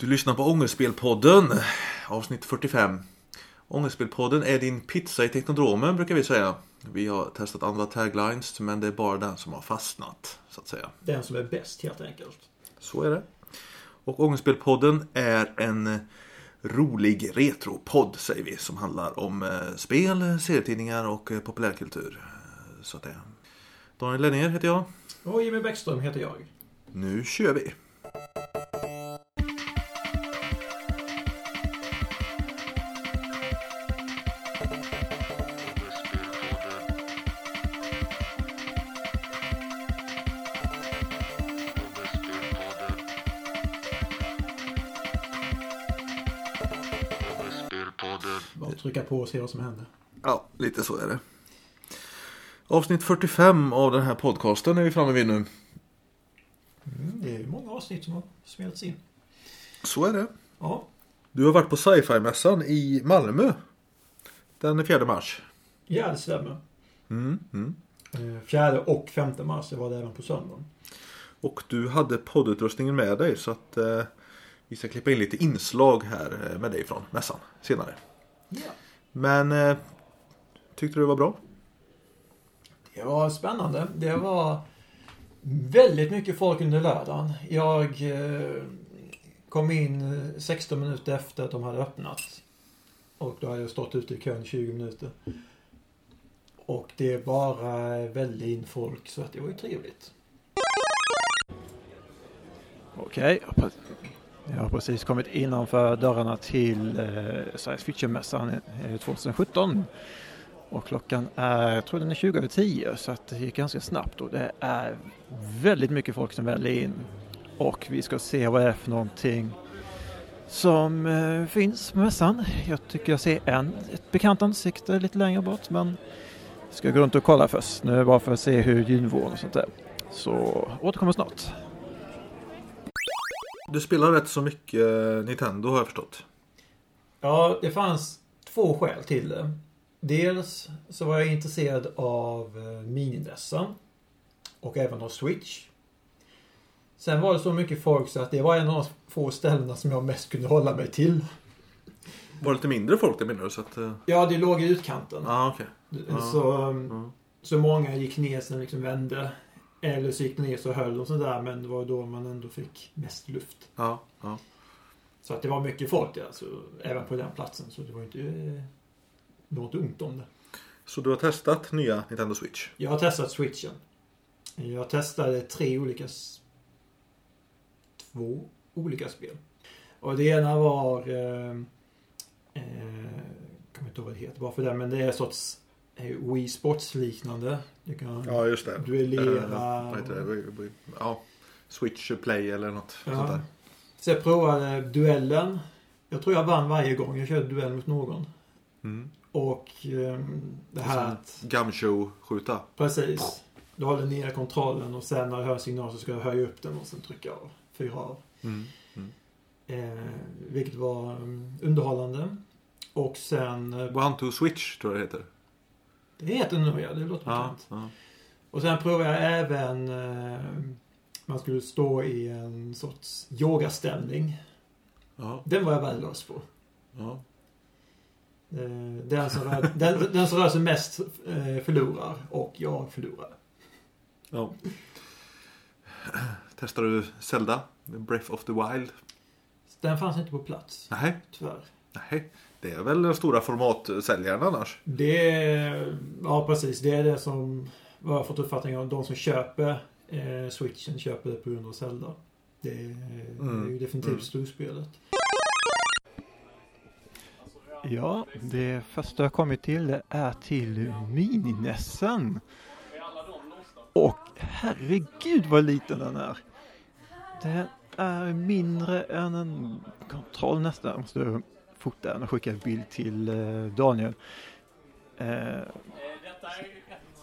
Du lyssnar på Ångestspelpodden, avsnitt 45. Ångestspelpodden är din pizza i Teknodromen brukar vi säga. Vi har testat andra taglines men det är bara den som har fastnat, så att säga. Den som är bäst helt enkelt. Så är det. Och Ångestspelpodden är en rolig retropodd säger vi som handlar om eh, spel, serietidningar och eh, populärkultur. Så att det. Daniel Lennér heter jag. Och Jimmy Bäckström heter jag. Nu kör vi! Trycka på och se vad som händer. Ja, lite så är det. Avsnitt 45 av den här podcasten är vi framme vid nu. Mm, det är många avsnitt som har spelats in. Så är det. Ja, Du har varit på sci-fi-mässan i Malmö. Den 4 mars. ja det stämmer. Mm, mm. Eh, Fjärde och femte mars, det var det även på söndagen. Och du hade poddutrustningen med dig så att eh, vi ska klippa in lite inslag här eh, med dig från mässan senare. Ja. Men eh, tyckte du det var bra? Det var spännande. Det var väldigt mycket folk under lördagen. Jag eh, kom in eh, 16 minuter efter att de hade öppnat. Och då hade jag stått ute i kön i 20 minuter. Och det bara väldigt in folk så att det var ju trevligt. Okej, pre- jag har precis kommit innanför dörrarna till eh, Science Fiction-mässan eh, 2017. Och klockan är, jag tror den är 20 över 10 så att det gick ganska snabbt och det är väldigt mycket folk som väljer in. Och vi ska se vad det är för någonting som eh, finns på mässan. Jag tycker jag ser en, ett bekant ansikte lite längre bort men jag ska gå runt och kolla först nu bara för att se hur ljudnivån och sånt är. Så återkommer snart. Du spelar rätt så mycket eh, Nintendo har jag förstått. Ja, det fanns två skäl till det. Dels så var jag intresserad av eh, mininessen och även av Switch. Sen var det så mycket folk så att det var en av de få ställena som jag mest kunde hålla mig till. Var det lite mindre folk där menar du? Så att, eh, Ja, det låg i utkanten. ja, okej. Ja. Så, Ja. så många gick ner sen liksom vände. Eller så gick de ner så höll de sådär men det var då man ändå fick mest luft. Ja, ja. Så att det var mycket folk där, alltså, även på den platsen. Så det var inte eh, något ont om det. Så du har testat nya Nintendo Switch? Jag har testat switchen. Jag testade tre olika... Två olika spel. Och det ena var... Eh, eh, jag kommer inte ihåg vad det heter bara för det. Men det är en sorts Wii Sports liknande. Du kan Ja, just det. duellera. Eh? Ja, Switch Play eller något Ja. sånt där. Så jag provade duellen. Jag tror jag vann varje gång jag körde duell mot någon. Mm. Och eh, det här att... Gumshoe-skjuta. Precis. Du håller ner kontrollen och sen när du hör signal så ska du höja upp den och sen trycka av. Fyra av. Mm. Eh, vilket var um, underhållande. Och sen... Eh, One to Switch tror jag det heter. Det heter det nog ja, det låter Ja, bekant. ja. Och sen provade jag även... Eh, man skulle stå i en sorts yogaställning. ja, Den var jag värdelös på. ja. Eh, den, som rör, den, den som rör sig mest eh, förlorar och jag förlorar. ja. Testar du Zelda? Breath of the Wild? Den fanns inte på plats, Nej, tyvärr. nej. Det är väl den stora formatsäljaren annars? Det är, ja precis, det är det som, vad jag har fått uppfattning av, de som köper eh, switchen köper det på grund av Zelda. Det är, det är Mm, ju definitivt mm. storspelet. Ja, det första jag kommit till är till Mininessen. Och herregud vad liten den är. Den är mindre än en kontroll nästan. Jag måste fota den och skicka en bild till eh, Daniel. Eh,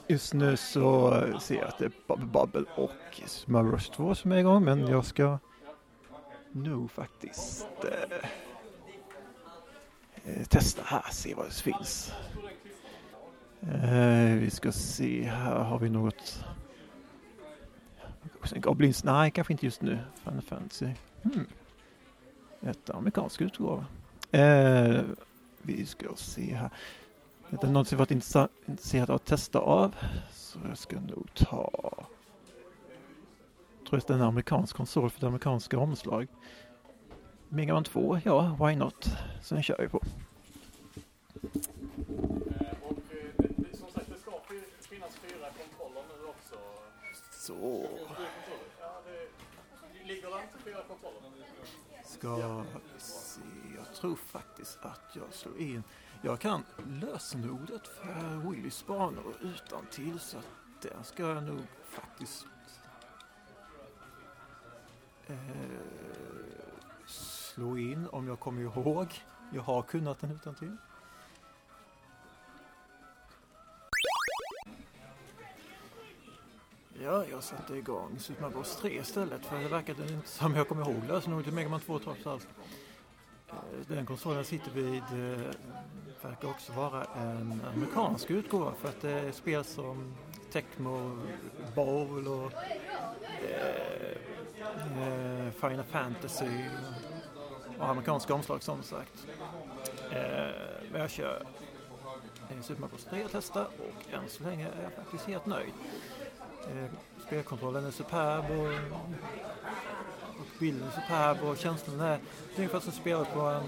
just nu så ser jag att det är Bubble Bubble och Smurfs 2 som är igång men jag ska nog faktiskt eh, eh, testa här, se vad det finns. Eh, vi ska se, här har vi något. Goblins, nej kanske inte just nu. Final Fantasy. Hmm. ett amerikansk utgåva. Eh, vi ska se här. Det är något jag varit intresserad av att testa av. Så jag ska nog ta Jag tror att det är en amerikansk konsol för det amerikanska omslag. Mega Man 2, ja, why not? Så den kör vi på. Så. Ska se, jag tror faktiskt att jag slår in. Jag kan lösenordet för Willys banor utan till så att den ska jag nog faktiskt eh, slå in om jag kommer ihåg. Jag har kunnat den utan till. Ja, jag satte igång Super Mario 3 istället för det verkade inte som jag kommer ihåg lösenordet till Megaman 2 trots allt. Eh, den konsolen jag sitter vid eh, verkar också vara en amerikansk utgåva för att det är spel som Tecmo Bowl och eh, eh Final Fantasy och amerikanska omslag som sagt. Eh, men jag kör Super Mario 3 och testar och än så länge är jag faktiskt helt nöjd. Eh, spelkontrollen är superb och, och bilden är superb och känslan är ungefär som spelar på en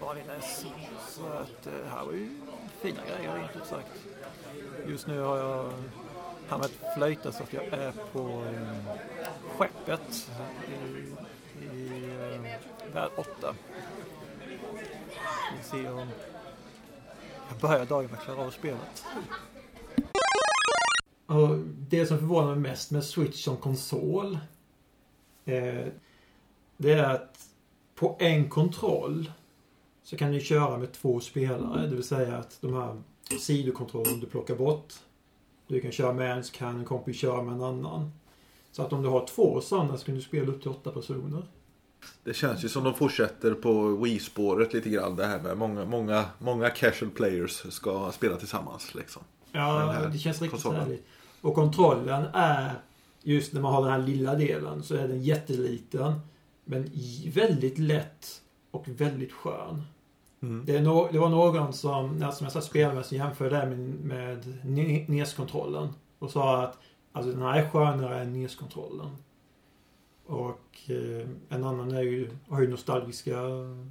vanlig NES. Så att eh, här var ju fina grejer rent ut sagt. Just nu har jag hamnat flöjta så att jag är på eh, skeppet i, i eh, värld 8. Vi ser om jag börjar dagen med att klara av spelet. Och det som förvånar mig mest med Switch som konsol eh, det är att på en kontroll så kan du köra med två spelare. Det vill säga att de här sidokontrollerna du plockar bort. Du kan köra med en så kan en kompis köra med en annan. Så att om du har två sådana så kan du spela upp till åtta personer. Det känns ju som de fortsätter på Wii-spåret lite grann. Det här med många, många, många casual players ska spela tillsammans. Liksom. Ja, det känns riktigt härligt. Och kontrollen är just när man har den här lilla delen så är den jätteliten. Men väldigt lätt och väldigt skön. Mm. Det, no det, var någon som, som jag satt spelmässigt jämförde det med, med NES-kontrollen. Och sa att alltså, den här är skönare än NES-kontrollen. Och eh, en annan är ju, har ju nostalgiska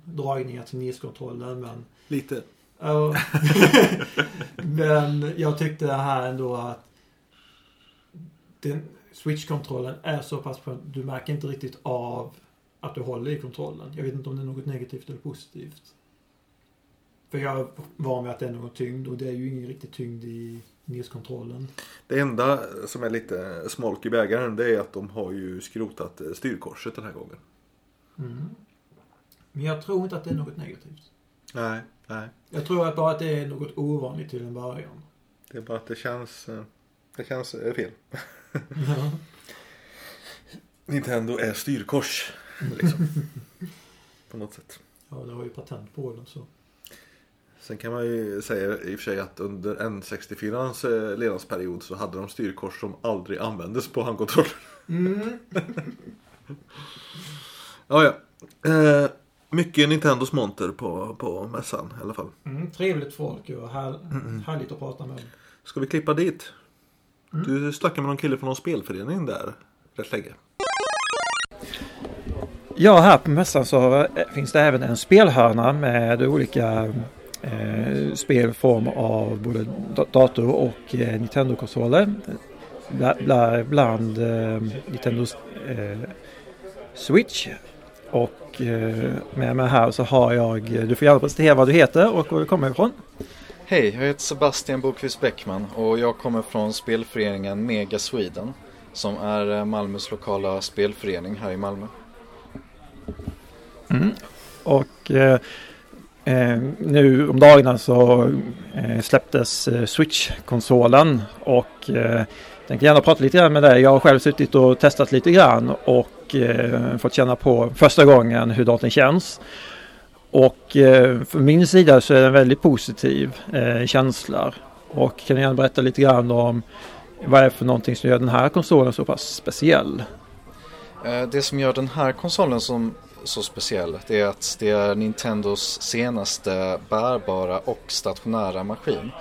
dragningar till NES-kontrollen men... Lite. Uh, men jag tyckte det här ändå att den switch-kontrollen är så pass på du märker inte riktigt av att du håller i kontrollen. Jag vet inte om det är något negativt eller positivt. För jag är van vid att det är någon tyngd och det är ju ingen riktig tyngd i NES-kontrollen. Det enda som är lite smolk i bägaren det är att de har ju skrotat styrkorset den här gången. Mm. Men jag tror inte att det är något negativt. Nej, nej. Jag tror att bara att det är något ovanligt till en början. Det är bara att det känns, eh, det känns eh, fel. Ja. Nintendo är styrkors. Liksom. på något sätt. Ja, det har ju patent på den så. Sen kan man ju säga i och för sig att under N64ans eh, levnadsperiod så hade de styrkors som aldrig användes på handkontroll. Mm. ja, ja. Eh, mycket Nintendos monter på, på mässan i alla fall. Mm, trevligt folk och här, mm. härligt att prata med. Ska vi klippa dit? Mm. Du snackade med någon kille från någon spelförening där rätt länge. Ja, här på mässan så eh, finns det även en spelhörna med olika eh, spel i form av både dator och eh, Nintendo-konsoler. Bland, bland eh, Nintendos eh, Switch. Och eh, med mig här så har jag, du får gärna presentera vad du heter och var du kommer ifrån. Hej, jag heter Sebastian Bokvist Bäckman och jag kommer från spelföreningen Mega Sweden som är eh, Malmös lokala spelförening här i Malmö. Mm. Och eh, eh, nu om dagarna så eh, släpptes eh, Switch-konsolen och eh, tänkte gärna prata lite grann med dig. Jag har själv suttit och testat lite grann och eh, fått känna på första gången hur datorn känns. Och eh, för min sida så är det en väldigt positiv eh, känsla. Och kan ni gärna berätta lite grann om vad det är för någonting som gör den här konsolen så pass speciell? Eh, det som gör den här konsolen som så speciell det är att det är Nintendos senaste bärbara och stationära maskin.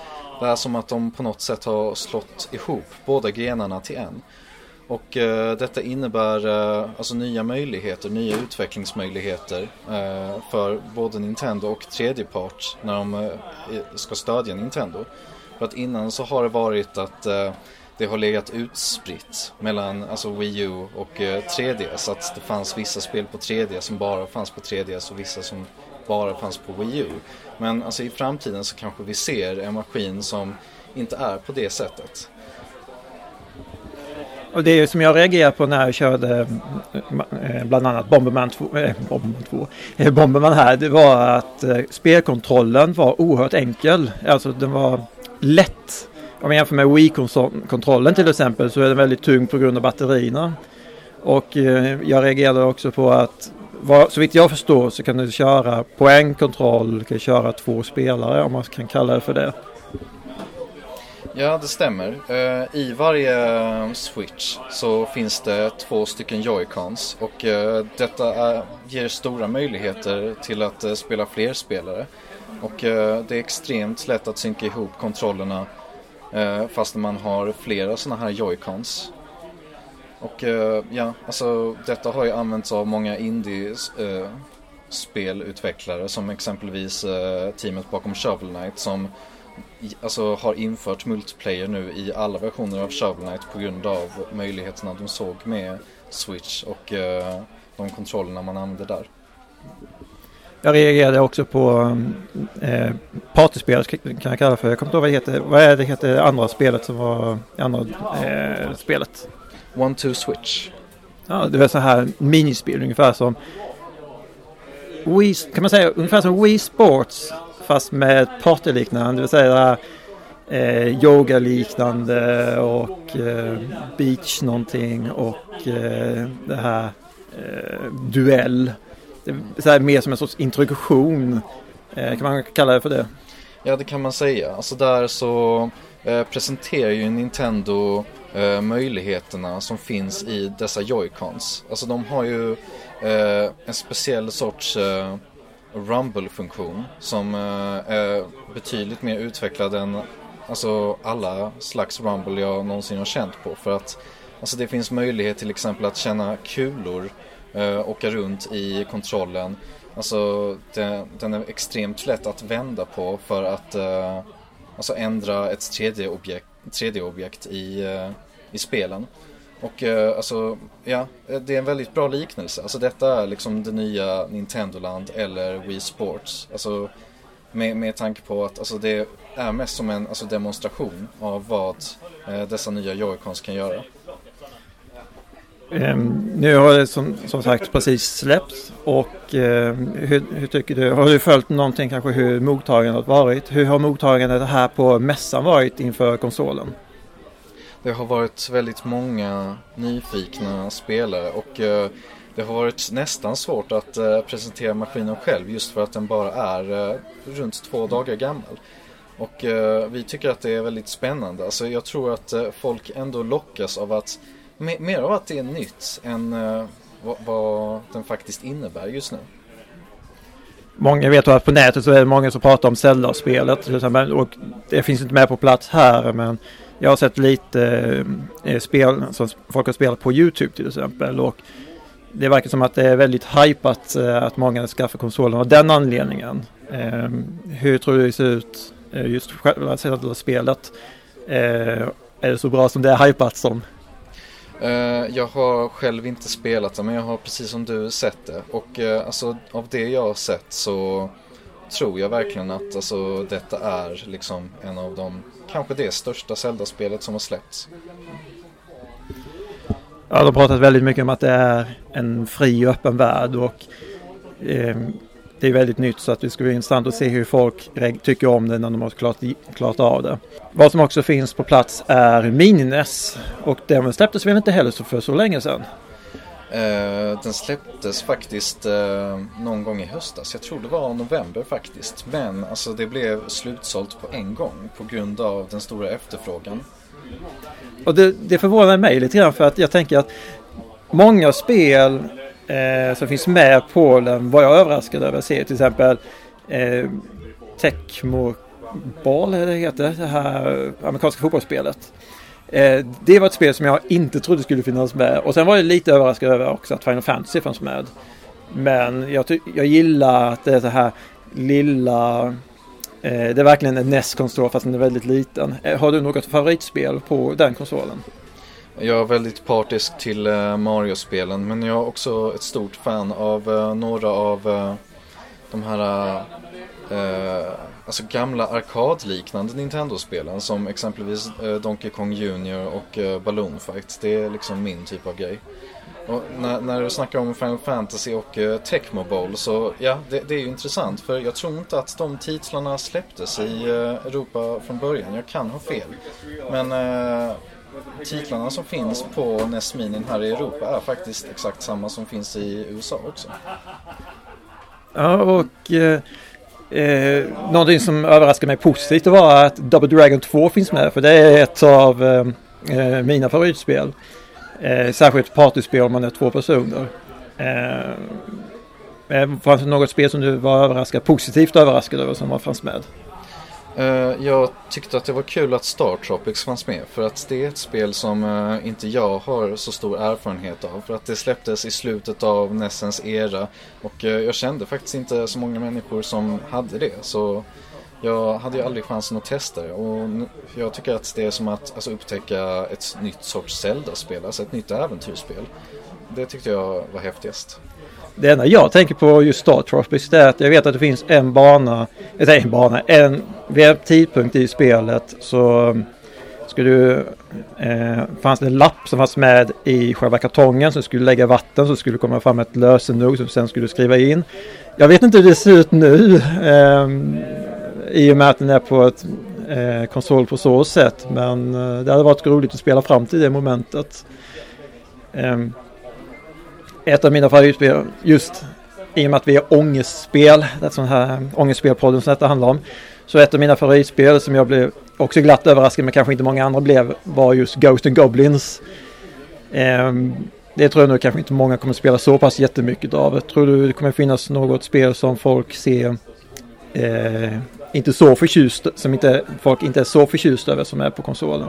Det är som att de på något sätt har slått ihop båda grenarna till en. Och eh, detta innebär eh, alltså nya möjligheter, nya utvecklingsmöjligheter eh, för både Nintendo och tredjepart när de eh, ska stödja Nintendo. För att innan så har det varit att eh, det har legat utspritt mellan alltså Wii U och eh, 3DS. Att det fanns vissa spel på 3DS som bara fanns på 3DS och vissa som bara fanns på Wii U. Men alltså i framtiden så kanske vi ser en maskin som inte är på det sättet. Och det är som jag reagerade på när jag körde eh, eh, bland annat Bomberman 2, eh, Bomberman, 2, eh, Bomberman här, det var att eh, spelkontrollen var oerhört enkel. Alltså den var lätt. Om jag jämför med Wii-kontrollen till exempel så är den väldigt tung på grund av batterierna. Och eh, jag reagerade också på att vad, så vitt jag förstår så kan du köra på en kontroll, du kan köra två spelare om man kan kalla det för det. Ja, det stämmer. Eh, I varje eh, switch så finns det två stycken joycons och eh, detta ger stora möjligheter till att spela fler spelare. Och det är extremt lätt att synka ihop kontrollerna fast man har flera sådana här joycons. Och ja, alltså detta har ju använts av många indie spelutvecklare som exempelvis teamet bakom Shovel Knight som alltså, har infört multiplayer nu i alla versioner av Shovel Knight på grund av möjligheterna de såg med Switch och uh, de kontrollerna man använde där. Jag reagerade också på eh, partyspelet kan jag kalla för. Jag kommer inte ihåg vad det heter. Vad är det heter andra spelet som var andra eh, spelet? One Two Switch. Ja, det var så här minispel ungefär som Wii, kan man säga ungefär som Wii Sports fast med partyliknande, det vill säga eh, yogaliknande och eh, beach någonting och eh, det här eh, duell. Det är mer som en sorts introduktion, eh, kan man kalla det för det? Ja, det kan man säga. Alltså där så eh, presenterar ju Nintendo eh, möjligheterna som finns i dessa joycons. Alltså de har ju eh, en speciell sorts eh, Rumble-funktion som eh, är betydligt mer utvecklad än alltså, alla slags Rumble jag någonsin har känt på. För att alltså, det finns möjlighet till exempel att känna kulor eh, åka runt i kontrollen. Alltså det, den är extremt lätt att vända på för att eh, alltså, ändra ett 3D-objekt 3D i, eh, i spelen. Och eh, alltså, ja, eh, det är en väldigt bra liknelse. Alltså detta är liksom det nya Nintendoland eller Wii Sports. Alltså med, med tanke på att alltså, det är mest som en alltså, demonstration av vad eh, dessa nya Joy-Cons kan göra. Um, nu har det som, som sagt precis släppts och uh, hur, hur, tycker du, har du följt någonting kanske hur mottagandet varit? Hur har mottagandet här på mässan varit inför konsolen? Det har varit väldigt många nyfikna spelare och eh, det har varit nästan svårt att eh, presentera maskinen själv just för att den bara är eh, runt två dagar gammal. Och vi tycker att det är väldigt spännande. Alltså jag tror att folk ändå lockas av att mer av att det är nytt än vad den faktiskt innebär just nu. Många vet att på nätet så är det många som pratar om Zelda-spelet och det finns inte med på plats här men jag har sett lite eh, spel som folk har spelat på YouTube till exempel. Och det verkar som att det är väldigt hypat eh, att många skaffar konsolen av den anledningen. Eh, hur tror du det ser ut eh, just själva spelet? Eh, är det så bra som det är hypat som? Eh, jag har själv inte spelat det men jag har precis som du sett det och eh, alltså av det jag har sett så tror jag verkligen att alltså, detta är liksom en av de, kanske det största Zelda-spelet som har släppts. Ja, de har pratat väldigt mycket om att det är en fri och öppen värld och eh, det är väldigt nytt så att det ska bli intressant att se hur folk tycker om det när de har klart, klart av det. Vad som också finns på plats är Minines och den släpptes väl inte heller för så länge sedan. Eh, den släpptes faktiskt eh, någon gång i höstas. Jag tror det var november faktiskt. Men alltså det blev slutsålt på en gång på grund av den stora efterfrågan. Och det, det förvånar mig lite grann för att jag tänker att många spel eh, som finns med på den var jag överraskad över att se till exempel eh, Tecmo Ball det heter, det här amerikanska fotbollsspelet. Eh, det var ett spel som jag inte trodde skulle finnas med och sen var jag lite överraskad över också att Final Fantasy fanns med. Men jag, jag gillar att det är så här lilla eh, det är verkligen en NES-konsol fast den är väldigt liten. Eh, har du något favoritspel på den konsolen? Jag är väldigt partisk till eh, Mario-spelen men jag är också ett stort fan av eh, några av eh, de här eh, alltså gamla arkadliknande Nintendo-spelen som exempelvis eh, Donkey Kong Jr och eh, Balloon Fight. Det är liksom min typ av grej. Och när, när du snackar om Final Fantasy och uh, Tecmo Bowl så ja, det, det, är ju intressant för jag tror inte att de titlarna släpptes i uh, Europa från början. Jag kan ha fel. Men uh, titlarna som finns på NES Mini här i Europa är faktiskt exakt samma som finns i USA också. Ja, och eh, eh, någonting som överraskade mig positivt var att Double Dragon 2 finns med. För det är ett av eh, eh, mina favoritspel. Eh, särskilt partyspel om man är två personer. Eh, eh, fanns det något spel som du var överraskad, positivt överraskad över som fanns med? Eh, jag tyckte att det var kul att Star Tropics fanns med för att det är ett spel som eh, inte jag har så stor erfarenhet av för att det släpptes i slutet av Nessens era och eh, jag kände faktiskt inte så många människor som hade det så jag hade ju aldrig chansen att testa det och jag tycker att det är som att alltså, upptäcka ett nytt sorts Zelda-spel, alltså ett nytt äventyrsspel. Det tyckte jag var häftigast. Det enda jag tänker på just Star Tropics är att jag vet att det finns en bana, eh, eller en bana, en, vid en tidpunkt i spelet så um, skulle du, eh, fanns det en lapp som fanns med i själva kartongen som skulle lägga vatten så skulle det komma fram ett lösenord som sen skulle skriva in. Jag vet inte hur det ser ut nu. Eh, i och med att den är på ett eh, konsol på så sätt. Men eh, det hade varit roligt att spela fram till det momentet. Ehm, ett av mina favoritspel just i och med att vi är ångestspel, det är sån här ångestspelpodden som detta handlar om. Så ett av mina favoritspel som jag blev också glatt överraskad men kanske inte många andra blev var just Ghost and Goblins. Ehm, det tror jag nog kanske inte många kommer spela så pass jättemycket av. Tror du det kommer finnas något spel som folk ser eh, inte så förtjust, som inte, folk inte är så förtjust över som är på konsolen.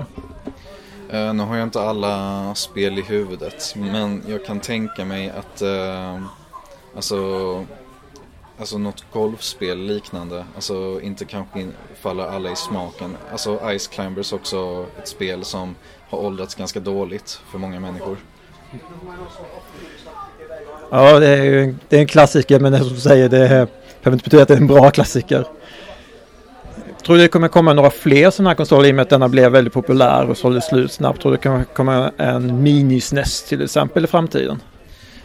Uh, nu har jag inte alla spel i huvudet men jag kan tänka mig att uh, alltså, alltså något golfspel liknande, alltså inte kanske faller alla i smaken. Alltså Ice Climbers också ett spel som har åldrats ganska dåligt för många människor. Ja, det är ju det är en klassiker men det som du säger det behöver inte betyda att det är en bra klassiker. Tror du det kommer komma några fler sådana här konsoler i och med att denna blev väldigt populär och sålde slut snabbt? Tror du det kommer komma en mini-SNES till exempel i framtiden?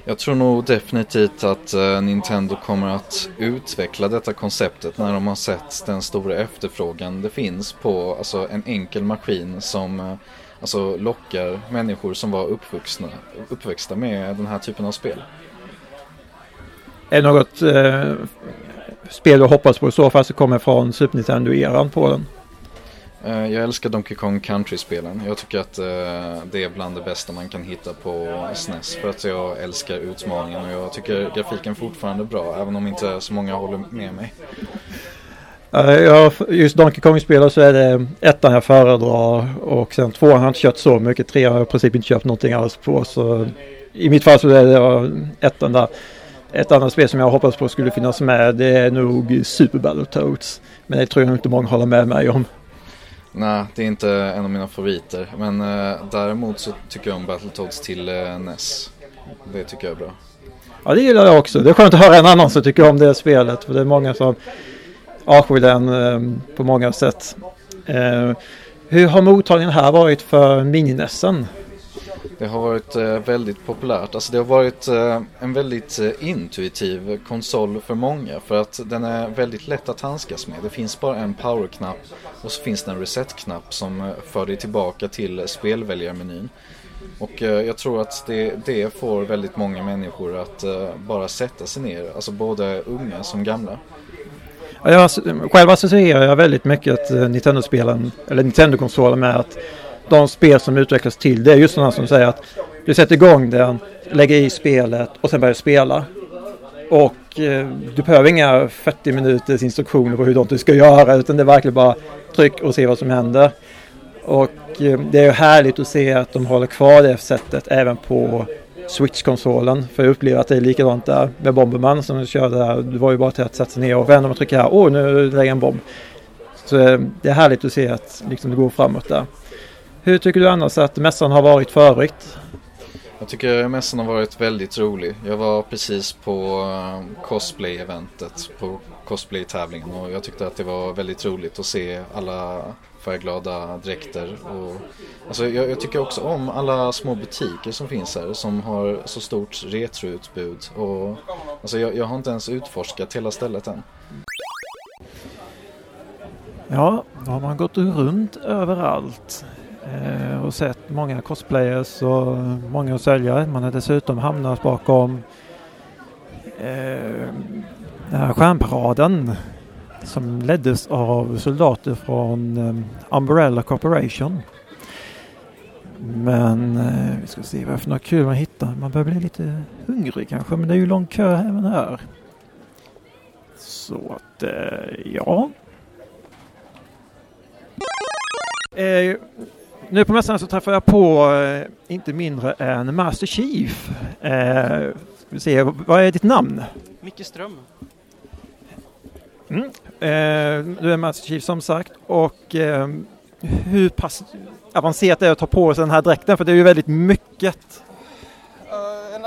Jag tror nog definitivt att uh, Nintendo kommer att utveckla detta konceptet när de har sett den stora efterfrågan det finns på alltså, en enkel maskin som uh, alltså, lockar människor som var uppvuxna, uppväxta med den här typen av spel. Är det något uh, spel du hoppas på i så fall så kommer från Super Nintendo-eran på den. Eh, jag älskar Donkey Kong Country-spelen. Jag tycker att eh, det är bland det bästa man kan hitta på SNES. För att jag älskar utmaningen och jag tycker grafiken fortfarande är bra. Även om inte så många håller med mig. Ja, just Donkey Kong-spel så är det ettan jag föredrar och sen tvåan har jag inte kört så mycket. Trean har jag i princip inte köpt någonting alls på. Så I mitt fall så är det ettan där. Ett annat spel som jag hoppas på skulle finnas med det är nog Super Battletoads. Men det tror jag inte många håller med mig om. Nej, det är inte en av mina favoriter. Men eh, däremot så tycker jag om Battletoads till eh, NES. Det tycker jag är bra. Ja, det gillar jag också. Det är skönt att höra en annan som tycker om det spelet. För det är många som avskyr den eh, på många sätt. Eh, hur har mottagningen här varit för mininessen? Det har varit eh, väldigt populärt. Alltså det har varit eh, en väldigt eh, intuitiv konsol för många för att den är väldigt lätt att handskas med. Det finns bara en powerknapp och så finns det en reset-knapp som eh, för dig tillbaka till spelväljarmenyn. Och eh, jag tror att det, det får väldigt många människor att eh, bara sätta sig ner, alltså både unga som gamla. Jag, själv associerar jag väldigt mycket Nintendo-spelen, eller Nintendo-konsolen med att de spel som utvecklas till det är just sådana som säger att Du sätter igång den, lägger i spelet och sen börjar spela. Och eh, du behöver inga 40 minuters instruktioner på hur du ska göra utan det är verkligen bara tryck och se vad som händer. Och eh, det är härligt att se att de håller kvar det sättet även på Switch-konsolen. För jag upplever att det är likadant där med Bomberman som du körde där. Det var ju bara till att sätta sig ner och vända och trycka här. Åh, nu lägger jag en bomb. Så eh, det är härligt att se att liksom, det går framåt där. Hur tycker du annars att mässan har varit förut? Jag tycker mässan har varit väldigt rolig. Jag var precis på eh, cosplay-eventet, på cosplay-tävlingen och jag tyckte att det var väldigt roligt att se alla färgglada dräkter. Och, alltså jag, jag, tycker också om alla små butiker som finns här som har så stort retroutbud. Och, alltså jag, jag har inte ens utforskat hela stället än. Ja, då har man gått runt överallt eh, och sett många cosplayers och många säljare. Man har dessutom hamnat bakom eh, den här stjärnparaden som leddes av soldater från eh, Umbrella Corporation. Men eh, vi ska se vad det är för något kul man hittar. Man börjar bli lite hungrig kanske men det är ju lång kö även här. Så att eh, ja. Eh, nu på mässan så träffar jag på eh, inte mindre än Master Chief. Eh, vi se, vad är ditt namn? Micke Ström. Mm. Eh, du är Master Chief som sagt och eh, hur pass avancerat det är att ta på sig den här dräkten för det är ju väldigt mycket.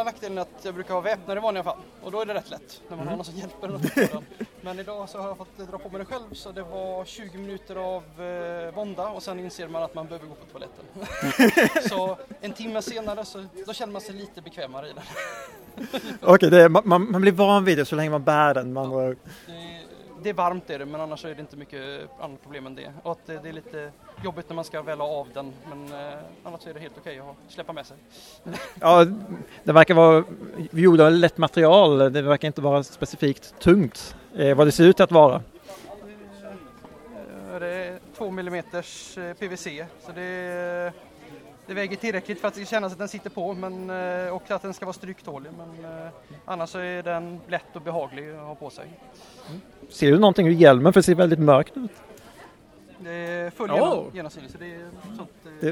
Enda nackdelen är att jag brukar vara väpnad i vanliga fall och då är det rätt lätt när man mm. har någon som hjälper. Något Men idag så har jag fått dra på mig det själv så det var 20 minuter av eh, vånda och sen inser man att man behöver gå på toaletten. så en timme senare så då känner man sig lite bekvämare i den. Okej, okay, man, man, blir van vid det så länge man bär den. Man ja, det, det är varmt är det, men annars är det inte mycket annat problem än det. Och att det, det är lite jobbigt när man ska välla av den, men eh, annars är det helt okej okay att släppa med sig. ja, det verkar vara gjort av lätt material. Det verkar inte vara specifikt tungt, eh, vad det ser ut att vara. Eh, det är 2 mm PVC, så det är det väger tillräckligt för att det ska kännas att den sitter på men, eh, och att den ska vara stryktålig. Men eh, annars så är den lätt och behaglig att ha på sig. Mm. Ser du någonting ur hjälmen för det ser väldigt mörkt ut? Det är full oh. genomsynlig så det är sånt eh, det...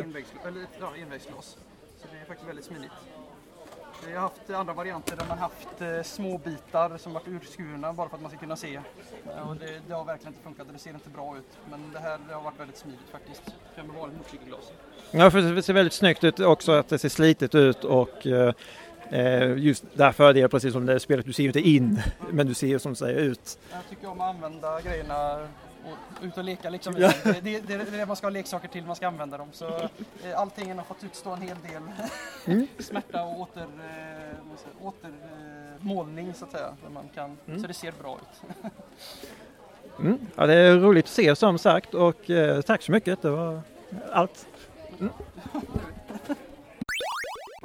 Eller, ja, envägsglas. Så det är faktiskt väldigt smidigt. Vi har haft andra varianter där man haft eh, små bitar som varit urskurna bara för att man ska kunna se. Och det, det, har verkligen inte funkat och det ser inte bra ut. Men det här det har varit väldigt smidigt faktiskt. För med vanligt motorcykelglas. Ja, för det ser väldigt snyggt ut också att det ser slitet ut och eh, just därför det är precis som det spelet, du ser inte in men du ser som säger ut. Jag tycker om att använda grejerna och ut och leka liksom. Ja. Det, det, det, är det man ska ha leksaker till, man ska använda dem. Så eh, allting har fått utstå en hel del mm. smärta och åter, eh, återmålning eh, så att säga. Där man kan, mm. Så det ser bra ut. mm. Ja, det är roligt att se som sagt och eh, tack så mycket. Det var allt.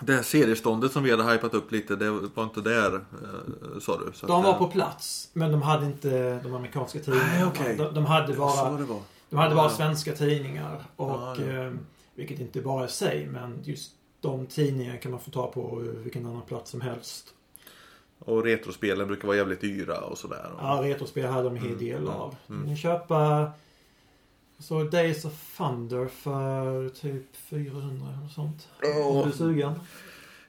Mm. Det här serieståndet som vi hade hypat upp lite, det var inte där eh, sa du? Så de var på plats men de hade inte de amerikanska tidningarna. Nej, okay. de, de, hade bara, de hade bara svenska tidningar. Och, ja, ja. Eh, vilket inte bara är sig men just de tidningarna kan man få ta på vilken annan plats som helst. Och retrospelen brukar vara jävligt dyra och sådär. Ja, retrospel hade de en hel mm, del av. Mm. Ni köpa så Days of Thunder för typ 400 eller sånt. Oh. Är du sugen?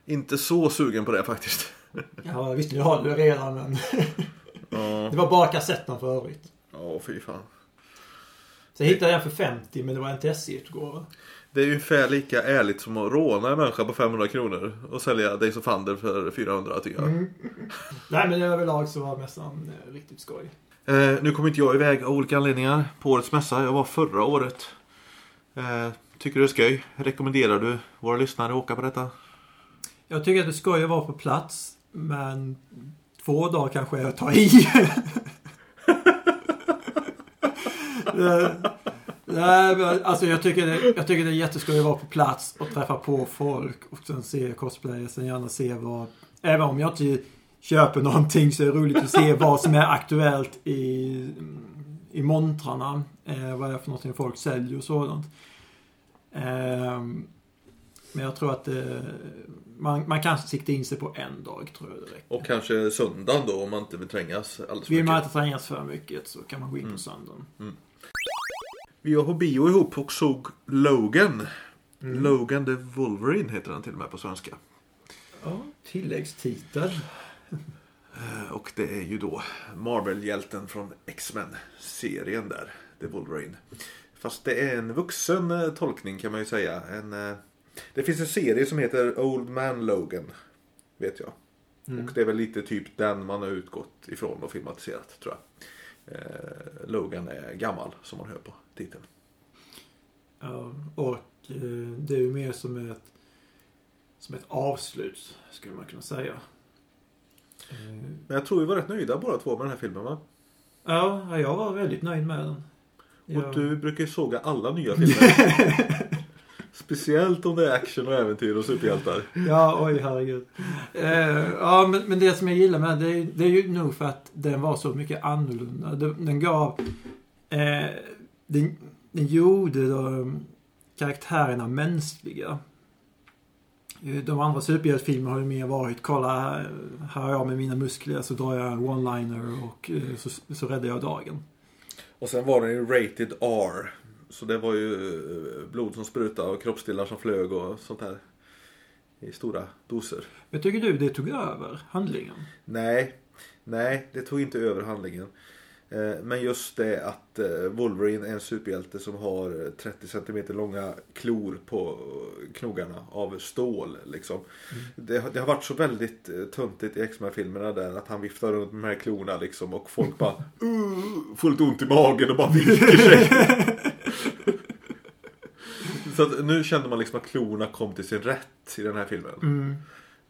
Inte så sugen på det faktiskt. ja visst, nu har du redan men. oh. Det var bara kassetten för övrigt. Ja, oh, fy fan. Så jag hittade den för 50 men det var inte SJ-utgåva. Det är ungefär lika ärligt som att råna en människa på 500 kronor och sälja Days of Thunder för 400 tycker jag. Mm. Nej men överlag så var mässan eh, riktigt skoj. Eh, nu kommer inte jag iväg av olika anledningar på årets mässa. Jag var förra året. Eh, tycker du det är skoj? Rekommenderar du våra lyssnare att åka på detta? Jag tycker att det är skoj att vara på plats. Men två dagar kanske är att ta i. Eh, nej, alltså jag tycker, det, jag tycker det är jätteskoj att vara på plats och träffa på folk och sen se cosplayers. Sen gärna se vad... Även om jag inte köper någonting så är det roligt att se vad som är aktuellt i, i montrarna. Eh, vad är det för någonting folk säljer och sådant. Eh, Men jag tror att det, man, man kan sikta in sig på en dag tror jag det räcker. Och kanske söndagen då om man inte vill trängas alldeles Vill man mycket. inte trängas för mycket så kan man gå in Mm. på söndagen. Vi var på bio ihop och såg Logan. Mm. Logan the Wolverine heter den till och med på svenska. Ja, tilläggstitel. Eh, Och det är ju då Marvel-hjälten från X-Men-serien där, The Wolverine. Fast det är en vuxen eh, tolkning kan man ju säga. En, eh, det finns en serie som heter Old Man Logan. Vet jag. Och det är väl lite typ den man har utgått ifrån och filmatiserat tror jag. Eh, Logan är gammal som man hör på titeln. Ja, och eh, det är ju mer som ett, som ett avslut, skulle man kunna säga. Men jag tror vi var rätt nöjda båda två med den här filmen va? Ja, jag var väldigt nöjd med den. Jag- Och du brukar ju såga alla nya filmer. Speciellt om det är action och äventyr och superhjältar. Ja, oj herregud. Eh, ja, men, men det som jag gillar med det, är- det är ju nog för att den var så mycket annorlunda. Den, den gav... Eh, den, den gjorde då, karaktärerna mänskliga. De andra superhjältefilmerna har ju mer varit kolla här, är jag med mina muskler så drar jag en one-liner och eh, så, så räddar jag dagen. Och sen var den ju rated R. Så det var ju eh, blod som sprutade och kroppsdelar som flög och sånt här. I stora doser. Men tycker du det tog över handlingen? Nej, nej det tog inte över handlingen. Eh, Men just det att eh, Wolverine är en superhjälte som har eh, 30 cm långa klor på knogarna av stål. Liksom. Det, har- det har varit så väldigt eh, töntigt i X-Men-filmerna där att han viftar runt med de här klorna liksom och folk bara uh, får lite ont i magen och bara viker sig. så nu kände man liksom att klorna kom till sin rätt i den här filmen. Mm.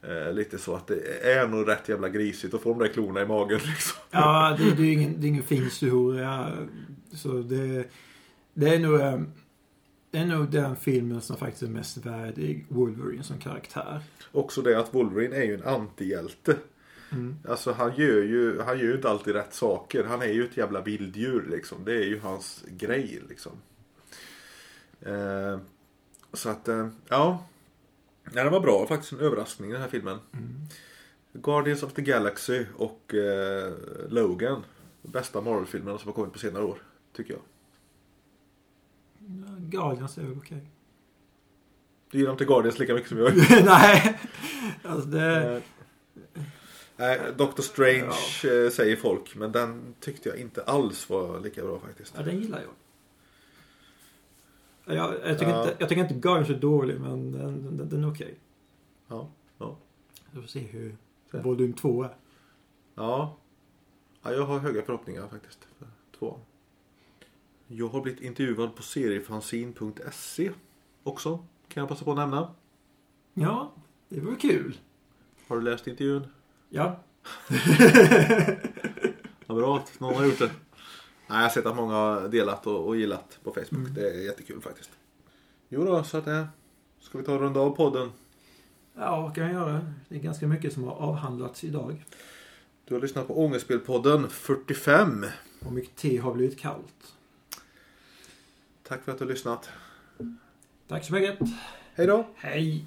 Eh, lite så att det är nog rätt jävla grisigt att få de där klorna i magen liksom. Ja, det, det är ju ingen, det är ingen fin historia. Så det, det är nog... eh, Det är nog den filmen som faktiskt är mest värdig Wolverine som karaktär. Också det att Wolverine är ju en antihjälte. Mm. Alltså han gör ju han gör ju inte alltid rätt saker. Han är ju ett jävla vilddjur liksom. Det är ju hans grej liksom. Eh, så att, eh, ja. Ja. Den var bra faktiskt. En överraskning den här filmen. Mm. Guardians of the Galaxy och eh, Logan. Bästa Marvel-filmerna som har kommit på senare år. Tycker jag. Ja, Guardians är väl okej. Du gillar inte Guardians lika mycket som jag. Nej! Alltså det... Eh, Nej, Doctor Strange eh, säger folk. Men den tyckte jag inte alls var lika bra faktiskt. Ja, den gillar jag. Jag, jag, tycker, Ja. inte, jag tycker inte Guardians är dålig, men den, den, den är okej. Ja, ja. Vi får se hur Så. volym 2 är. Ja. ja, jag har höga förhoppningar faktiskt. För två. Jag har blivit intervjuad på seriefanzin.se också. Kan jag passa på att nämna. Ja, det vore kul. Har du läst intervjun? Ja. Ja, bra att någon har gjort det. Nej, jag har sett att många har delat och, och gillat på Facebook. Mm. Det är jättekul faktiskt. Jo då, så att det... Ska vi ta och runda av podden? Ja, kan jag göra? Det är ganska mycket som har avhandlats idag. Du har lyssnat på Ångestspelpodden 45. Och mycket te har blivit kallt. Tack för att du har lyssnat. Tack så mycket. Hej då! Hej!